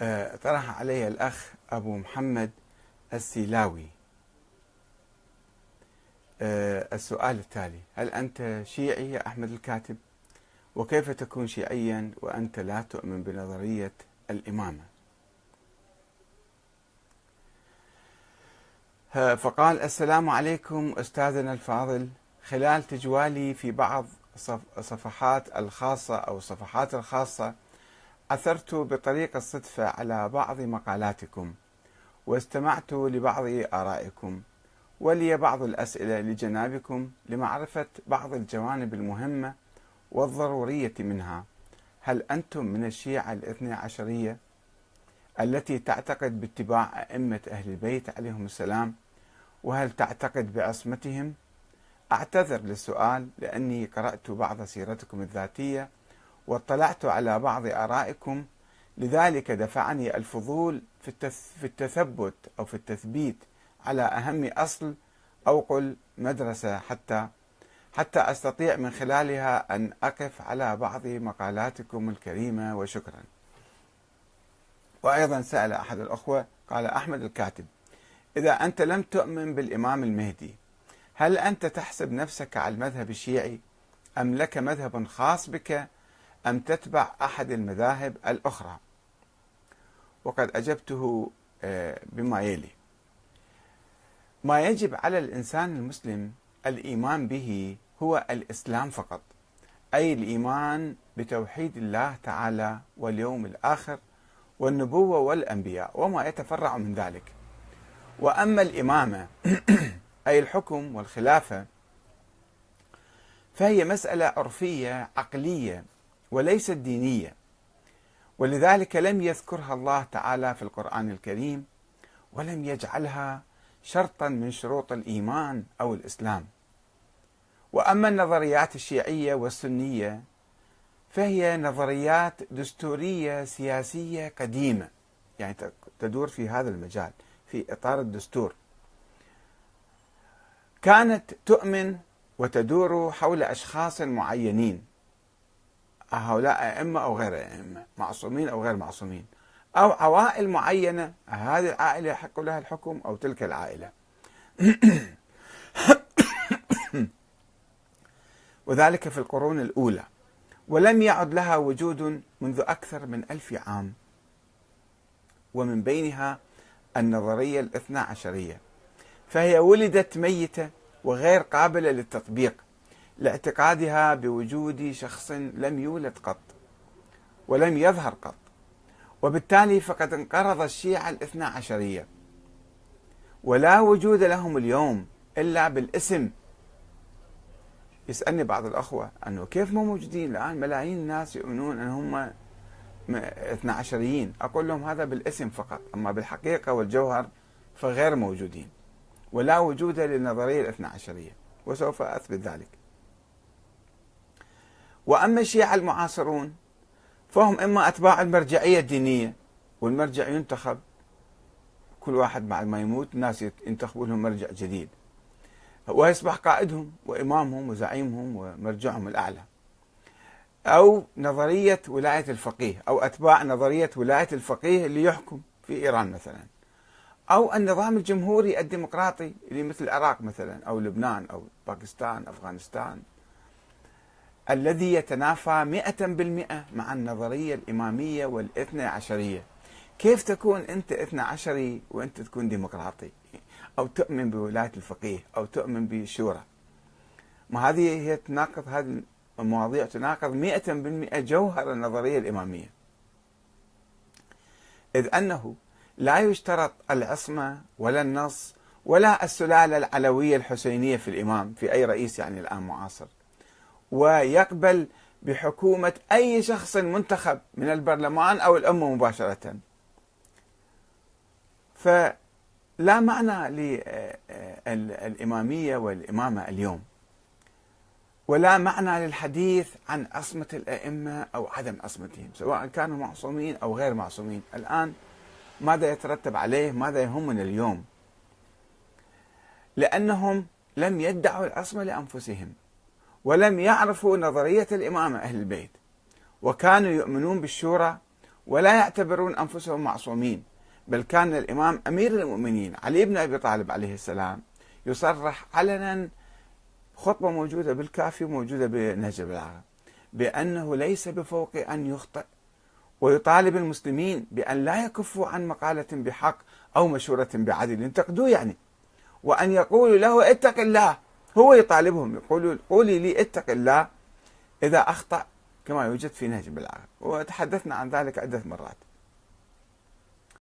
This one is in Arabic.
آه، طرح علي الأخ أبو محمد السيلاوي. آه، السؤال التالي هل أنت شيعي يا أحمد الكاتب؟ وكيف تكون شيعيا وأنت لا تؤمن بنظرية الإمامة؟ فقال السلام عليكم أستاذنا الفاضل. خلال تجوالي في بعض صفحات الخاصة أو الصفحات الخاصة عثرت بطريق الصدفة على بعض مقالاتكم واستمعت لبعض آرائكم ولي بعض الأسئلة لجنابكم لمعرفة بعض الجوانب المهمة والضرورية منها. هل أنتم من الشيعة الاثنى عشرية التي تعتقد باتباع أئمة أهل البيت عليهم السلام وهل تعتقد بعصمتهم؟ أعتذر للسؤال لأني قرأت بعض سيرتكم الذاتية واطلعت على بعض آرائكم لذلك دفعني الفضول في التثبت أو في التثبيت على أهم أصل أو قل مدرسة حتى حتى أستطيع من خلالها أن أقف على بعض مقالاتكم الكريمة وشكرا. وأيضا سأل أحد الأخوة قال أحمد الكاتب إذا أنت لم تؤمن بالإمام المهدي هل أنت تحسب نفسك على المذهب الشيعي أم لك مذهب خاص بك أم تتبع أحد المذاهب الأخرى. وقد أجبته آه، بما يلي. ما يجب على الإنسان المسلم الإيمان به هو الإسلام فقط أي الإيمان بتوحيد الله تعالى واليوم الآخر والنبوة والأنبياء وما يتفرع من ذلك. وأما الإمامة أي الحكم والخلافة فهي مسألة عرفية عقلية وليست دينية. ولذلك لم يذكرها الله تعالى في القرآن الكريم ولم يجعلها شرطا من شروط الإيمان أو الإسلام. وأما النظريات الشيعية والسنية فهي نظريات دستورية سياسية قديمة يعني تدور في هذا المجال في إطار الدستور. كانت تؤمن وتدور حول أشخاص معينين. هؤلاء أئمة أو غير أئمة معصومين أو غير معصومين. أو عوائل معينة هذه العائلة يحق لها الحكم أو تلك العائلة. وذلك في القرون الأولى. ولم يعد لها وجود منذ أكثر من ألف عام. ومن بينها النظرية الاثنى عشرية. فهي ولدت ميتة وغير قابلة للتطبيق. لاعتقادها بوجود شخص لم يولد قط ولم يظهر قط وبالتالي فقد انقرض الشيعة الاثنى عشرية. ولا وجود لهم اليوم إلا بالاسم. يسألني بعض الأخوة أنه كيف مو موجودين الآن؟ ملايين الناس يؤمنون أن هم اثنى عشريين. أقول لهم هذا بالاسم فقط أما بالحقيقة والجوهر فغير موجودين. ولا وجود للنظرية الاثنى عشرية وسوف أثبت ذلك. وأما الشيعة المعاصرون فهم إما أتباع المرجعية الدينية والمرجع ينتخب. كل واحد بعد ما يموت الناس ينتخبوا لهم مرجع جديد. ويصبح قائدهم وإمامهم وزعيمهم ومرجعهم الأعلى. أو نظرية ولاية الفقيه أو أتباع نظرية ولاية الفقيه اللي يحكم في إيران مثلا. أو النظام الجمهوري الديمقراطي اللي مثل العراق مثلا أو لبنان أو باكستان أفغانستان. الذي يتنافى مئة بالمئة مع النظرية الإمامية والإثنى عشرية. كيف تكون أنت إثنى عشري وأنت تكون ديمقراطي؟ أو تؤمن بولاية الفقيه أو تؤمن بالشورى ما هذه هي تناقض هذه المواضيع تناقض مئة بالمئة جوهر النظرية الإمامية. إذ أنه لا يشترط العصمة ولا النص ولا السلالة العلوية الحسينية في الإمام في أي رئيس يعني الآن معاصر. ويقبل بحكومة أي شخص منتخب من البرلمان أو الأمة مباشرة. فلا معنى للإمامية والإمامة اليوم ولا معنى للحديث عن عصمة الأئمة أو عدم عصمتهم سواء كانوا معصومين أو غير معصومين. الآن ماذا يترتب عليه؟ ماذا يهمنا اليوم؟ لأنهم لم يدعوا العصمة لأنفسهم. ولم يعرفوا نظرية الإمامة أهل البيت وكانوا يؤمنون بالشورى ولا يعتبرون أنفسهم معصومين بل كان الإمام أمير المؤمنين علي بن أبي طالب عليه السلام يصرح علنا خطبة موجودة بالكافي وموجودة بنهج البلاغة بأنه ليس بفوق أن يخطئ ويطالب المسلمين بأن لا يكفوا عن مقالة بحق أو مشورة بعدل ينتقدوه يعني وأن يقولوا له اتق الله هو يطالبهم يقولوا قولي لي اتق الله إذا أخطأ كما يوجد في نهج البلاغة وتحدثنا عن ذلك عدة مرات.